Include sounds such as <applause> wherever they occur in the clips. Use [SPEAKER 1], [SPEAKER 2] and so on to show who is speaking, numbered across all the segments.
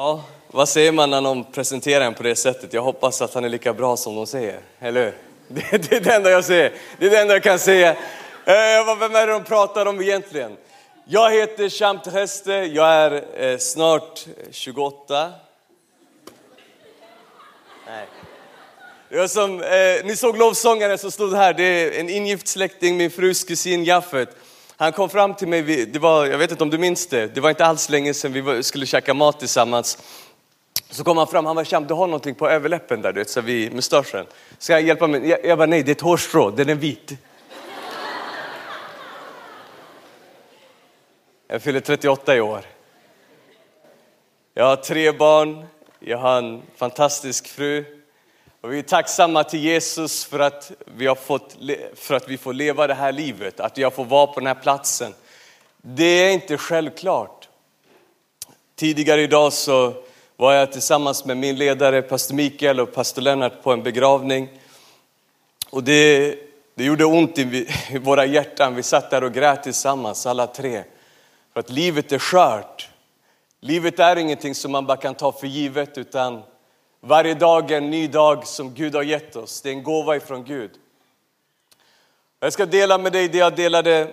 [SPEAKER 1] Ja, vad säger man när någon presenterar en på det sättet? Jag hoppas att han är lika bra som de säger, eller hur? <laughs> Det, det är det enda jag säger, det är det enda jag kan säga. Eh, vem är det de pratar om egentligen? Jag heter Sham Heste, jag är eh, snart 28. Nej. Jag som, eh, ni såg lovsångaren som stod här, det är en ingift släkting, min frus kusin Jaffet. Han kom fram till mig, det var, jag vet inte om du minns det, det var inte alls länge sedan vi skulle käka mat tillsammans. Så kom han fram, han var Sham, du har någonting på överläppen där, du vet, så vid mustaschen. Ska jag hjälpa mig? Jag, jag bara, nej det är ett hårstrå, den är vit. Jag fyller 38 i år. Jag har tre barn, jag har en fantastisk fru. Och vi är tacksamma till Jesus för att, vi har fått, för att vi får leva det här livet, att jag får vara på den här platsen. Det är inte självklart. Tidigare idag så var jag tillsammans med min ledare pastor Mikael och pastor Lennart på en begravning. Och det, det gjorde ont i våra hjärtan. Vi satt där och grät tillsammans alla tre. För att livet är skört. Livet är ingenting som man bara kan ta för givet utan varje dag är en ny dag som Gud har gett oss. Det är en gåva ifrån Gud. Jag ska dela med dig det jag delade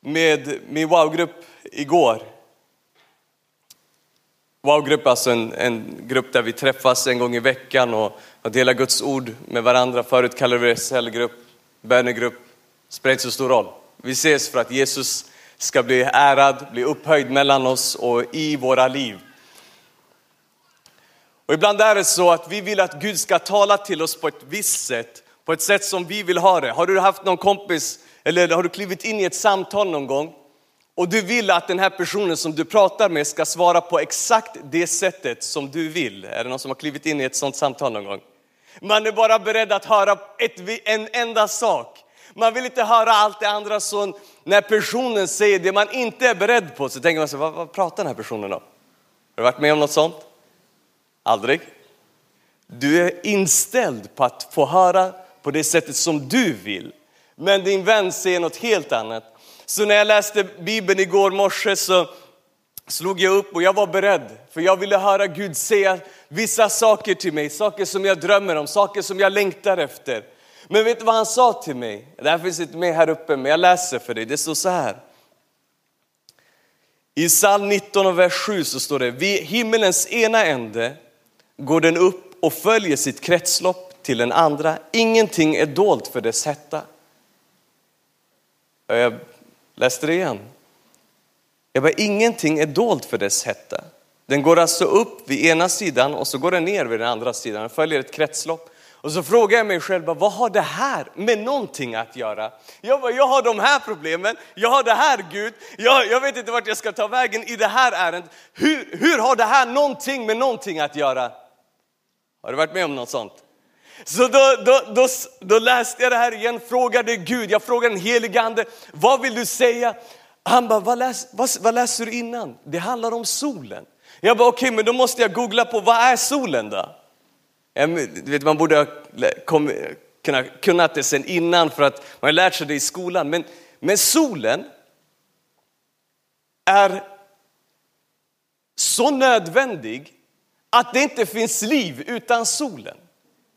[SPEAKER 1] med min wow-grupp igår. Wow-grupp, alltså en, en, grupp där vi träffas en gång i veckan och, och delar Guds ord med varandra. Förut kallade vi det cellgrupp, bönegrupp. Spelar inte så stor roll. Vi ses för att Jesus ska bli ärad, bli upphöjd mellan oss och i våra liv. Och ibland är det så att vi vill att Gud ska tala till oss på ett visst sätt, på ett sätt som vi vill ha det. Har du haft någon kompis eller har du klivit in i ett samtal någon gång och du vill att den här personen som du pratar med ska svara på exakt det sättet som du vill? Är det någon som har klivit in i ett sånt samtal någon gång? Man är bara beredd att höra ett, en enda sak. Man vill inte höra allt det andra. Så när personen säger det man inte är beredd på så tänker man sig, vad, vad pratar den här personen om? Har du varit med om något sånt? Aldrig? Du är inställd på att få höra på det sättet som du vill. Men din vän säger något helt annat. Så när jag läste Bibeln igår morse så slog jag upp och jag var beredd. För jag ville höra Gud säga vissa saker till mig, saker som jag drömmer om, saker som jag längtar efter. Men vet du vad han sa till mig? Det här finns inte med här uppe, men jag läser för dig. Det står så här. I psalm 19 och vers 7 så står det, vid himmelens ena ände går den upp och följer sitt kretslopp till den andra. Ingenting är dolt för dess hetta. Jag läste det igen. Jag bara, ingenting är dolt för dess hetta. Den går alltså upp vid ena sidan och så går den ner vid den andra sidan. Den följer ett kretslopp. Och så frågar jag mig själv, vad har det här med någonting att göra? Jag, bara, jag har de här problemen, jag har det här Gud, jag, jag vet inte vart jag ska ta vägen i det här ärendet. Hur, hur har det här någonting med någonting att göra? Har du varit med om något sånt? Så då, då, då, då läste jag det här igen, frågade Gud, jag frågade den helige ande, vad vill du säga? Han bara, vad, läs, vad, vad läser du innan? Det handlar om solen. Jag bara, okej, okay, men då måste jag googla på, vad är solen då? Du vet, man borde ha kunnat, kunnat det sen innan för att man har lärt sig det i skolan. Men, men solen är så nödvändig att det inte finns liv utan solen.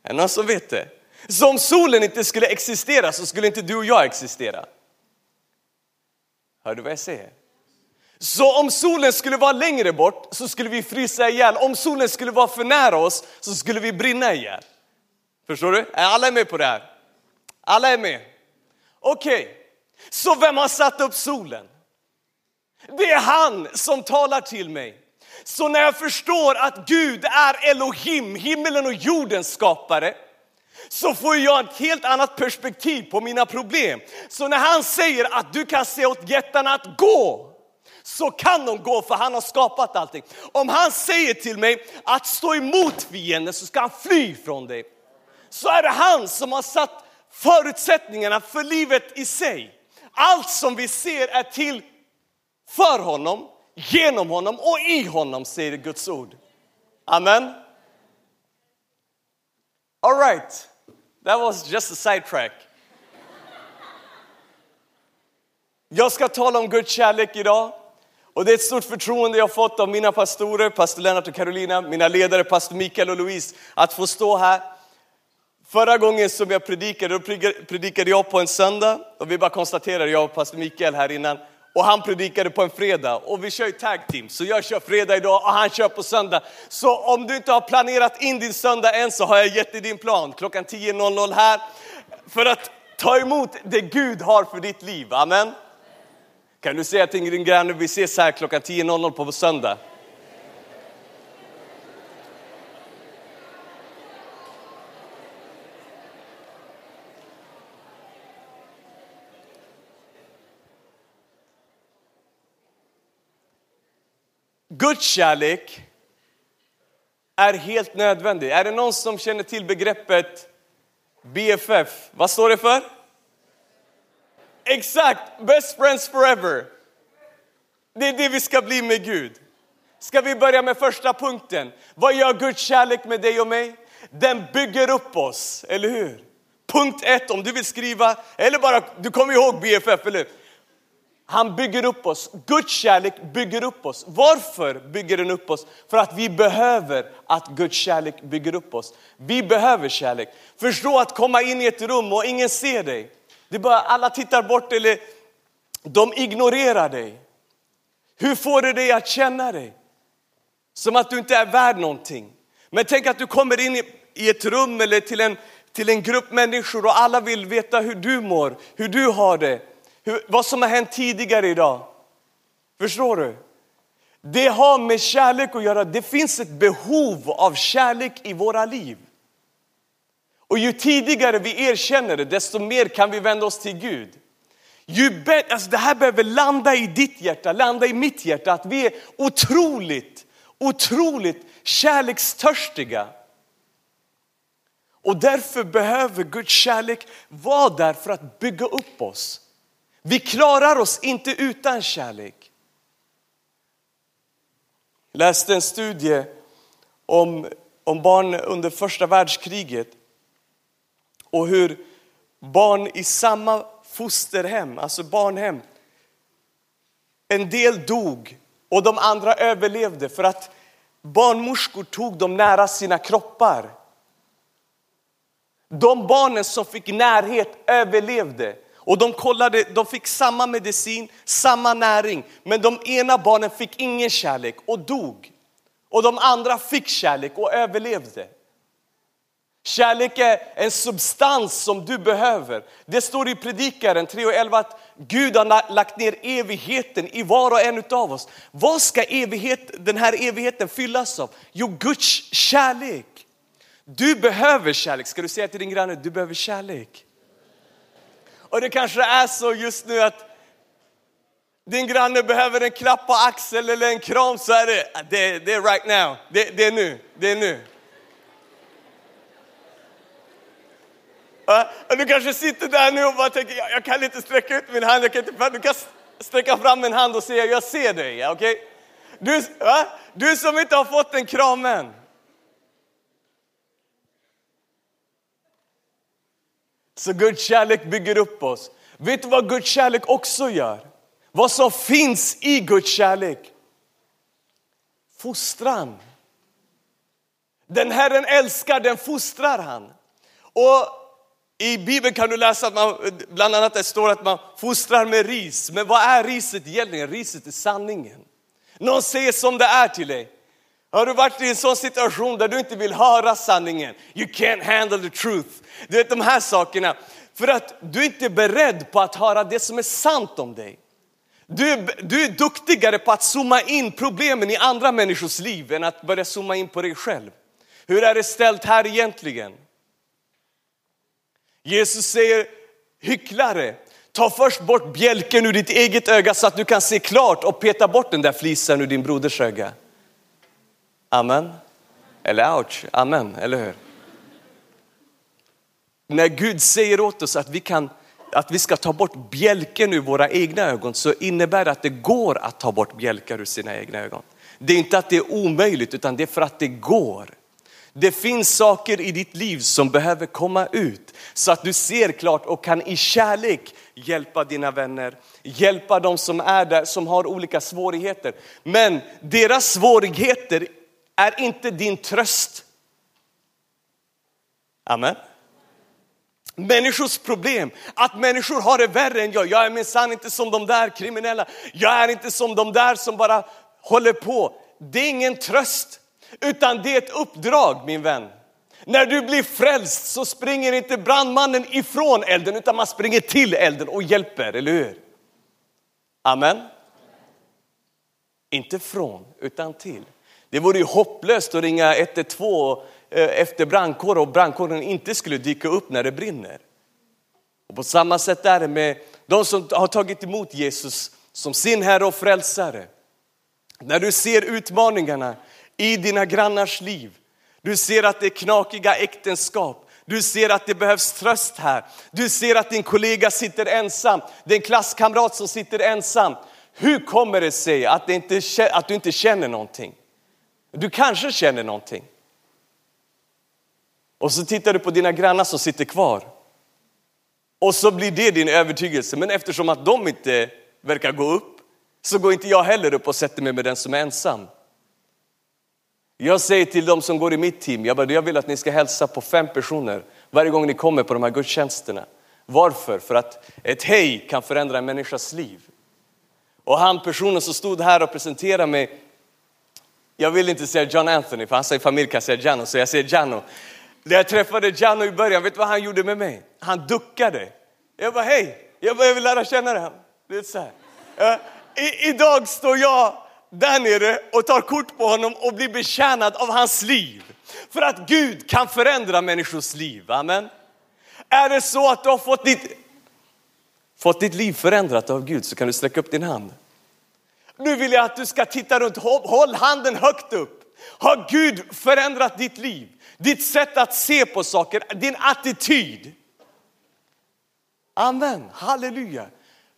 [SPEAKER 1] Är det någon som vet det? Så om solen inte skulle existera så skulle inte du och jag existera. Hör du vad jag säger? Så om solen skulle vara längre bort så skulle vi frysa ihjäl. Om solen skulle vara för nära oss så skulle vi brinna ihjäl. Förstår du? Är alla med på det här? Alla är med? Okej, okay. så vem har satt upp solen? Det är han som talar till mig. Så när jag förstår att Gud är Elohim, himmelen och jordens skapare, så får jag ett helt annat perspektiv på mina problem. Så när han säger att du kan se åt jättarna att gå, så kan de gå för han har skapat allting. Om han säger till mig att stå emot fienden så ska han fly från dig. Så är det han som har satt förutsättningarna för livet i sig. Allt som vi ser är till för honom, genom honom och i honom säger Guds ord. Amen. All right, that was just a sidetrack. Jag ska tala om Guds kärlek idag. Och det är ett stort förtroende jag har fått av mina pastorer, pastor Lennart och Carolina, mina ledare, pastor Mikael och Louise, att få stå här. Förra gången som jag predikade, då predikade jag på en söndag. Och vi bara konstaterade, jag och pastor Mikael här innan, och han predikade på en fredag. Och vi kör ju tag team, så jag kör fredag idag och han kör på söndag. Så om du inte har planerat in din söndag än så har jag gett dig din plan klockan 10.00 här. För att ta emot det Gud har för ditt liv. Amen. Kan du säga till din granne, vi ses här klockan 10.00 på söndag. Guds kärlek är helt nödvändig. Är det någon som känner till begreppet BFF? Vad står det för? Exakt, best friends forever. Det är det vi ska bli med Gud. Ska vi börja med första punkten? Vad gör Guds kärlek med dig och mig? Den bygger upp oss, eller hur? Punkt ett, om du vill skriva, eller bara, du kommer ihåg BFF, eller hur? Han bygger upp oss. Guds kärlek bygger upp oss. Varför bygger den upp oss? För att vi behöver att Guds kärlek bygger upp oss. Vi behöver kärlek. Förstå att komma in i ett rum och ingen ser dig. Det bara, alla tittar bort eller de ignorerar dig. Hur får det dig att känna dig? Som att du inte är värd någonting. Men tänk att du kommer in i ett rum eller till en, till en grupp människor och alla vill veta hur du mår, hur du har det, hur, vad som har hänt tidigare idag. Förstår du? Det har med kärlek att göra. Det finns ett behov av kärlek i våra liv. Och ju tidigare vi erkänner det, desto mer kan vi vända oss till Gud. Ju alltså det här behöver landa i ditt hjärta, landa i mitt hjärta, att vi är otroligt, otroligt kärlekstörstiga. Och därför behöver Guds kärlek vara där för att bygga upp oss. Vi klarar oss inte utan kärlek. Jag läste en studie om, om barn under första världskriget och hur barn i samma fosterhem, alltså barnhem, en del dog och de andra överlevde för att barnmorskor tog dem nära sina kroppar. De barnen som fick närhet överlevde. Och de kollade, de fick samma medicin, samma näring, men de ena barnen fick ingen kärlek och dog. Och de andra fick kärlek och överlevde. Kärlek är en substans som du behöver. Det står i Predikaren 3.11 att Gud har lagt ner evigheten i var och en av oss. Vad ska evighet, den här evigheten fyllas av? Jo, Guds kärlek. Du behöver kärlek. Ska du säga till din granne, du behöver kärlek. Och det kanske är så just nu att din granne behöver en klapp på axeln eller en kram så är det, äh, det, det är right now, det, det är nu, det är nu. Och du kanske sitter där nu och bara tänker, jag, jag kan inte sträcka ut min hand, jag kan inte, du kan sträcka fram en hand och säga, jag ser dig. Okay? Du, du som inte har fått en kram än. Så Guds kärlek bygger upp oss. Vet du vad Guds kärlek också gör? Vad som finns i Guds kärlek? Fostran. Den Herren älskar, den fostrar han. Och i Bibeln kan du läsa att man, bland annat det står att man fostrar med ris. Men vad är riset egentligen? Riset är sanningen. Någon säger som det är till dig. Har du varit i en sån situation där du inte vill höra sanningen? You can't handle the truth. Du vet de här sakerna. För att du inte är beredd på att höra det som är sant om dig. Du är, du är duktigare på att zooma in problemen i andra människors liv än att börja zooma in på dig själv. Hur är det ställt här egentligen? Jesus säger, hycklare, ta först bort bjälken ur ditt eget öga så att du kan se klart och peta bort den där flisen ur din broders öga. Amen. Eller ouch, amen, eller hur? När Gud säger åt oss att vi, kan, att vi ska ta bort bjälken ur våra egna ögon så innebär det att det går att ta bort bjälkar ur sina egna ögon. Det är inte att det är omöjligt utan det är för att det går. Det finns saker i ditt liv som behöver komma ut så att du ser klart och kan i kärlek hjälpa dina vänner, hjälpa de som är där som har olika svårigheter. Men deras svårigheter är inte din tröst. Amen. Människors problem, att människor har det värre än jag. Jag är minsann inte som de där kriminella. Jag är inte som de där som bara håller på. Det är ingen tröst, utan det är ett uppdrag min vän. När du blir frälst så springer inte brandmannen ifrån elden utan man springer till elden och hjälper, eller hur? Amen. Inte från, utan till. Det vore ju hopplöst att ringa 112 eh, efter brandkår och brandkåren inte skulle dyka upp när det brinner. Och på samma sätt är det med de som har tagit emot Jesus som sin Herre och Frälsare. När du ser utmaningarna i dina grannars liv, du ser att det är knakiga äktenskap, du ser att det behövs tröst här. Du ser att din kollega sitter ensam, din klasskamrat som sitter ensam. Hur kommer det sig att, det inte, att du inte känner någonting? Du kanske känner någonting. Och så tittar du på dina grannar som sitter kvar. Och så blir det din övertygelse. Men eftersom att de inte verkar gå upp så går inte jag heller upp och sätter mig med den som är ensam. Jag säger till de som går i mitt team, jag, bara, jag vill att ni ska hälsa på fem personer varje gång ni kommer på de här gudstjänsterna. Varför? För att ett hej kan förändra en människas liv. Och han personen som stod här och presenterade mig, jag vill inte säga John Anthony för han säger familj kan säga Jano, så jag säger Jano. När jag träffade Jano i början, vet du vad han gjorde med mig? Han duckade. Jag bara hej, jag, bara, jag vill lära känna dig. Det är så här. I, idag står jag där nere och tar kort på honom och blir betjänad av hans liv. För att Gud kan förändra människors liv. Amen. Är det så att du har fått ditt, fått ditt liv förändrat av Gud så kan du sträcka upp din hand. Nu vill jag att du ska titta runt, håll handen högt upp. Har Gud förändrat ditt liv? Ditt sätt att se på saker, din attityd? Amen, halleluja.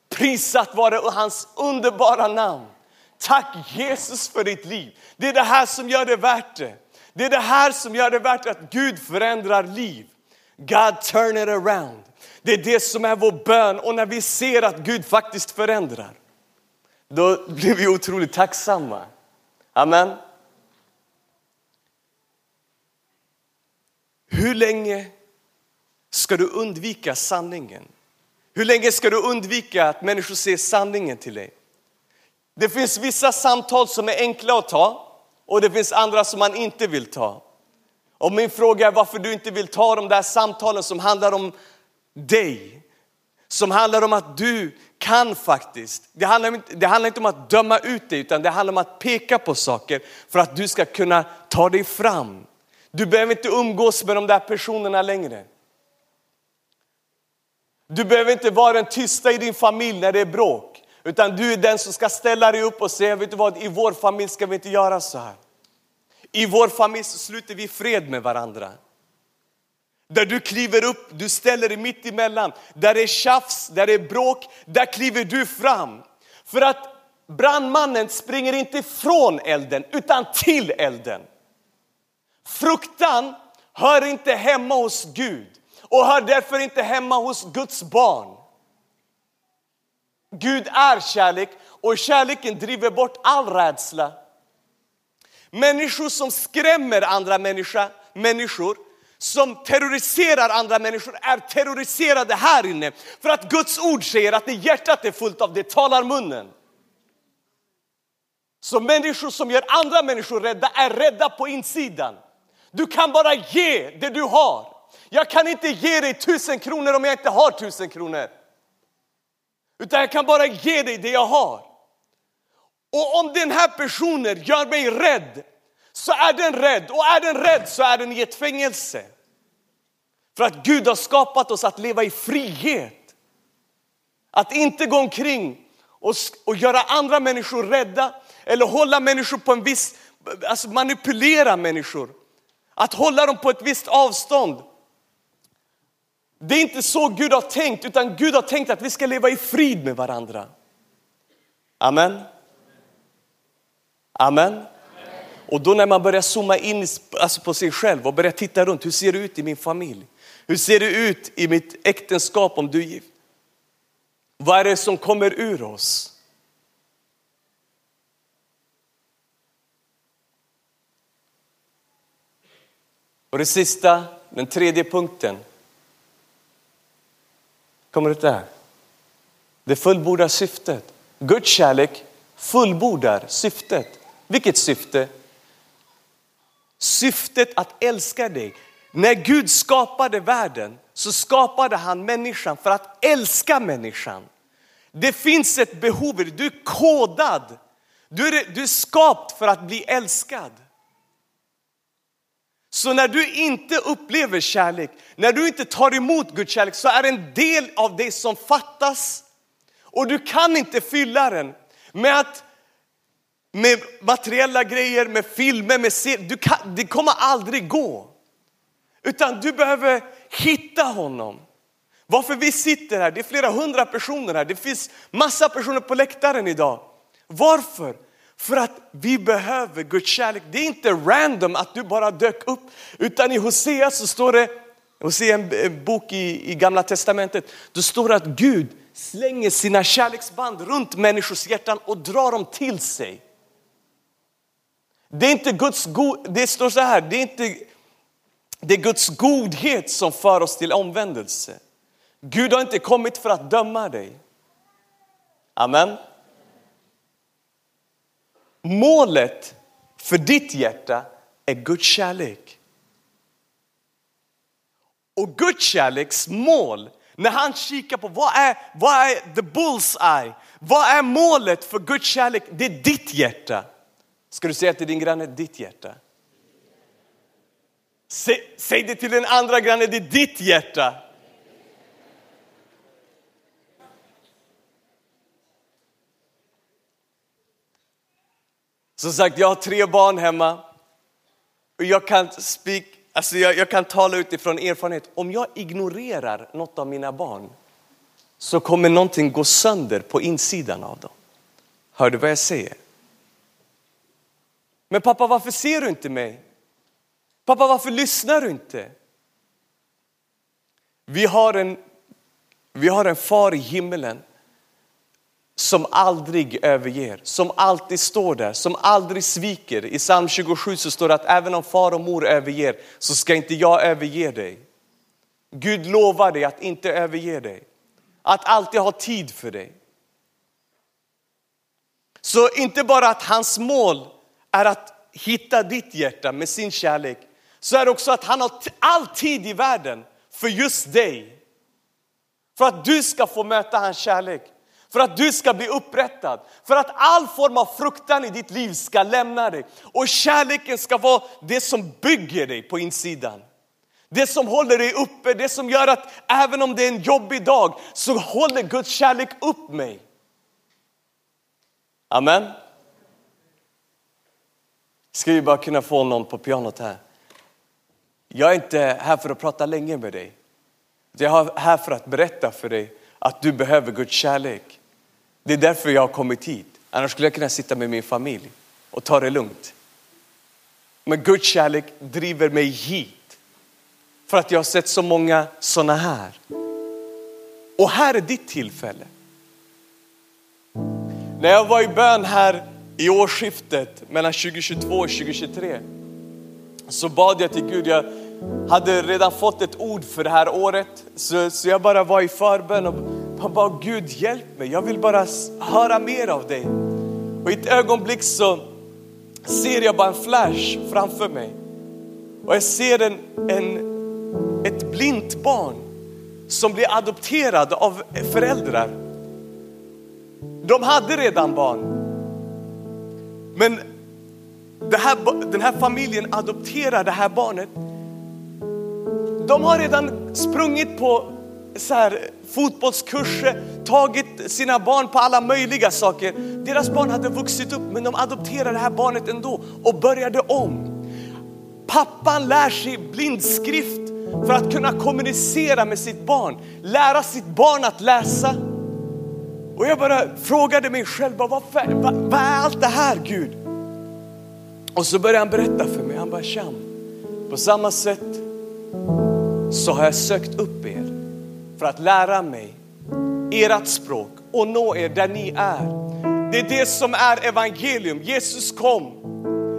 [SPEAKER 1] Prisat vare hans underbara namn. Tack Jesus för ditt liv. Det är det här som gör det värt det. Det är det här som gör det värt att Gud förändrar liv. God turn it around. Det är det som är vår bön och när vi ser att Gud faktiskt förändrar, då blir vi otroligt tacksamma. Amen. Hur länge ska du undvika sanningen? Hur länge ska du undvika att människor ser sanningen till dig? Det finns vissa samtal som är enkla att ta och det finns andra som man inte vill ta. Och min fråga är varför du inte vill ta de där samtalen som handlar om dig. Som handlar om att du kan faktiskt. Det handlar, inte, det handlar inte om att döma ut dig utan det handlar om att peka på saker för att du ska kunna ta dig fram. Du behöver inte umgås med de där personerna längre. Du behöver inte vara den tysta i din familj när det är bråk. Utan du är den som ska ställa dig upp och säga, vet du vad, i vår familj ska vi inte göra så här. I vår familj så sluter vi fred med varandra. Där du kliver upp, du ställer dig mitt emellan. Där det är tjafs, där det är bråk, där kliver du fram. För att brandmannen springer inte ifrån elden, utan till elden. Fruktan hör inte hemma hos Gud och hör därför inte hemma hos Guds barn. Gud är kärlek och kärleken driver bort all rädsla. Människor som skrämmer andra människa, människor, som terroriserar andra människor är terroriserade här inne. För att Guds ord säger att det hjärtat är fullt av, det talar munnen. Så människor som gör andra människor rädda är rädda på insidan. Du kan bara ge det du har. Jag kan inte ge dig tusen kronor om jag inte har tusen kronor. Utan jag kan bara ge dig det jag har. Och om den här personen gör mig rädd så är den rädd och är den rädd så är den i ett fängelse. För att Gud har skapat oss att leva i frihet. Att inte gå omkring och, och göra andra människor rädda eller hålla människor på en viss, alltså manipulera människor. Att hålla dem på ett visst avstånd. Det är inte så Gud har tänkt, utan Gud har tänkt att vi ska leva i frid med varandra. Amen. Amen. Och då när man börjar zooma in alltså på sig själv och börjar titta runt, hur ser det ut i min familj? Hur ser det ut i mitt äktenskap om du är gift? Vad är det som kommer ur oss? Och det sista, den tredje punkten. Kommer det där? Det fullbordar syftet. Guds kärlek fullbordar syftet. Vilket syfte? Syftet att älska dig. När Gud skapade världen så skapade han människan för att älska människan. Det finns ett behov, du är kodad. Du är, du är skapt för att bli älskad. Så när du inte upplever kärlek, när du inte tar emot Guds kärlek så är en del av det som fattas. Och du kan inte fylla den med att med materiella grejer, med filmer, med serier. det kommer aldrig gå. Utan du behöver hitta honom. Varför vi sitter här, det är flera hundra personer här, det finns massa personer på läktaren idag. Varför? För att vi behöver Guds kärlek. Det är inte random att du bara dök upp, utan i Hosea så står det, Hosea en bok i, i gamla testamentet, då står det att Gud slänger sina kärleksband runt människors hjärtan och drar dem till sig. Det är inte Guds god, det står så här, det är inte det är Guds godhet som för oss till omvändelse. Gud har inte kommit för att döma dig. Amen. Målet för ditt hjärta är Guds kärlek. Och Guds kärleks mål, när han kikar på vad är, vad är the bullseye, vad är målet för Guds kärlek? Det är ditt hjärta. Ska du säga till din granne, ditt hjärta? Säg, säg det till den andra grannen, det är ditt hjärta. Som sagt, jag har tre barn hemma. Och jag kan, speak, alltså jag, jag kan tala utifrån erfarenhet. Om jag ignorerar något av mina barn så kommer någonting gå sönder på insidan av dem. Hör du vad jag säger? Men pappa, varför ser du inte mig? Pappa, varför lyssnar du inte? Vi har en, vi har en far i himmelen som aldrig överger, som alltid står där, som aldrig sviker. I psalm 27 så står det att även om far och mor överger så ska inte jag överge dig. Gud lovar dig att inte överge dig, att alltid ha tid för dig. Så inte bara att hans mål är att hitta ditt hjärta med sin kärlek, så är det också att han har all tid i världen för just dig. För att du ska få möta hans kärlek, för att du ska bli upprättad, för att all form av fruktan i ditt liv ska lämna dig. Och kärleken ska vara det som bygger dig på insidan. Det som håller dig uppe, det som gör att även om det är en jobbig dag så håller Guds kärlek upp mig. Amen. Ska vi bara kunna få någon på pianot här? Jag är inte här för att prata länge med dig. Jag är här för att berätta för dig att du behöver Guds kärlek. Det är därför jag har kommit hit. Annars skulle jag kunna sitta med min familj och ta det lugnt. Men Guds kärlek driver mig hit. För att jag har sett så många sådana här. Och här är ditt tillfälle. När jag var i bön här i årsskiftet mellan 2022 och 2023 så bad jag till Gud. Jag hade redan fått ett ord för det här året så, så jag bara var i förbön och jag bara Gud hjälp mig, jag vill bara höra mer av dig. Och i ett ögonblick så ser jag bara en flash framför mig och jag ser en, en, ett blint barn som blir adopterad av föräldrar. De hade redan barn. Men här, den här familjen adopterar det här barnet. De har redan sprungit på så här, fotbollskurser, tagit sina barn på alla möjliga saker. Deras barn hade vuxit upp men de adopterade det här barnet ändå och började om. Pappan lär sig blindskrift för att kunna kommunicera med sitt barn, lära sitt barn att läsa. Och jag bara frågade mig själv, vad, vad, vad är allt det här Gud? Och så började han berätta för mig, han bara Sham, på samma sätt så har jag sökt upp er för att lära mig ert språk och nå er där ni är. Det är det som är evangelium. Jesus kom,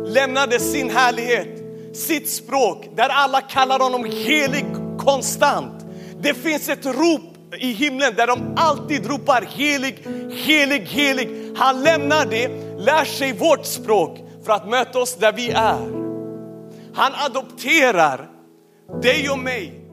[SPEAKER 1] lämnade sin härlighet, sitt språk där alla kallar honom helig konstant. Det finns ett rop i himlen där de alltid ropar helig, helig, helig. Han lämnar det, lär sig vårt språk för att möta oss där vi är. Han adopterar dig och mig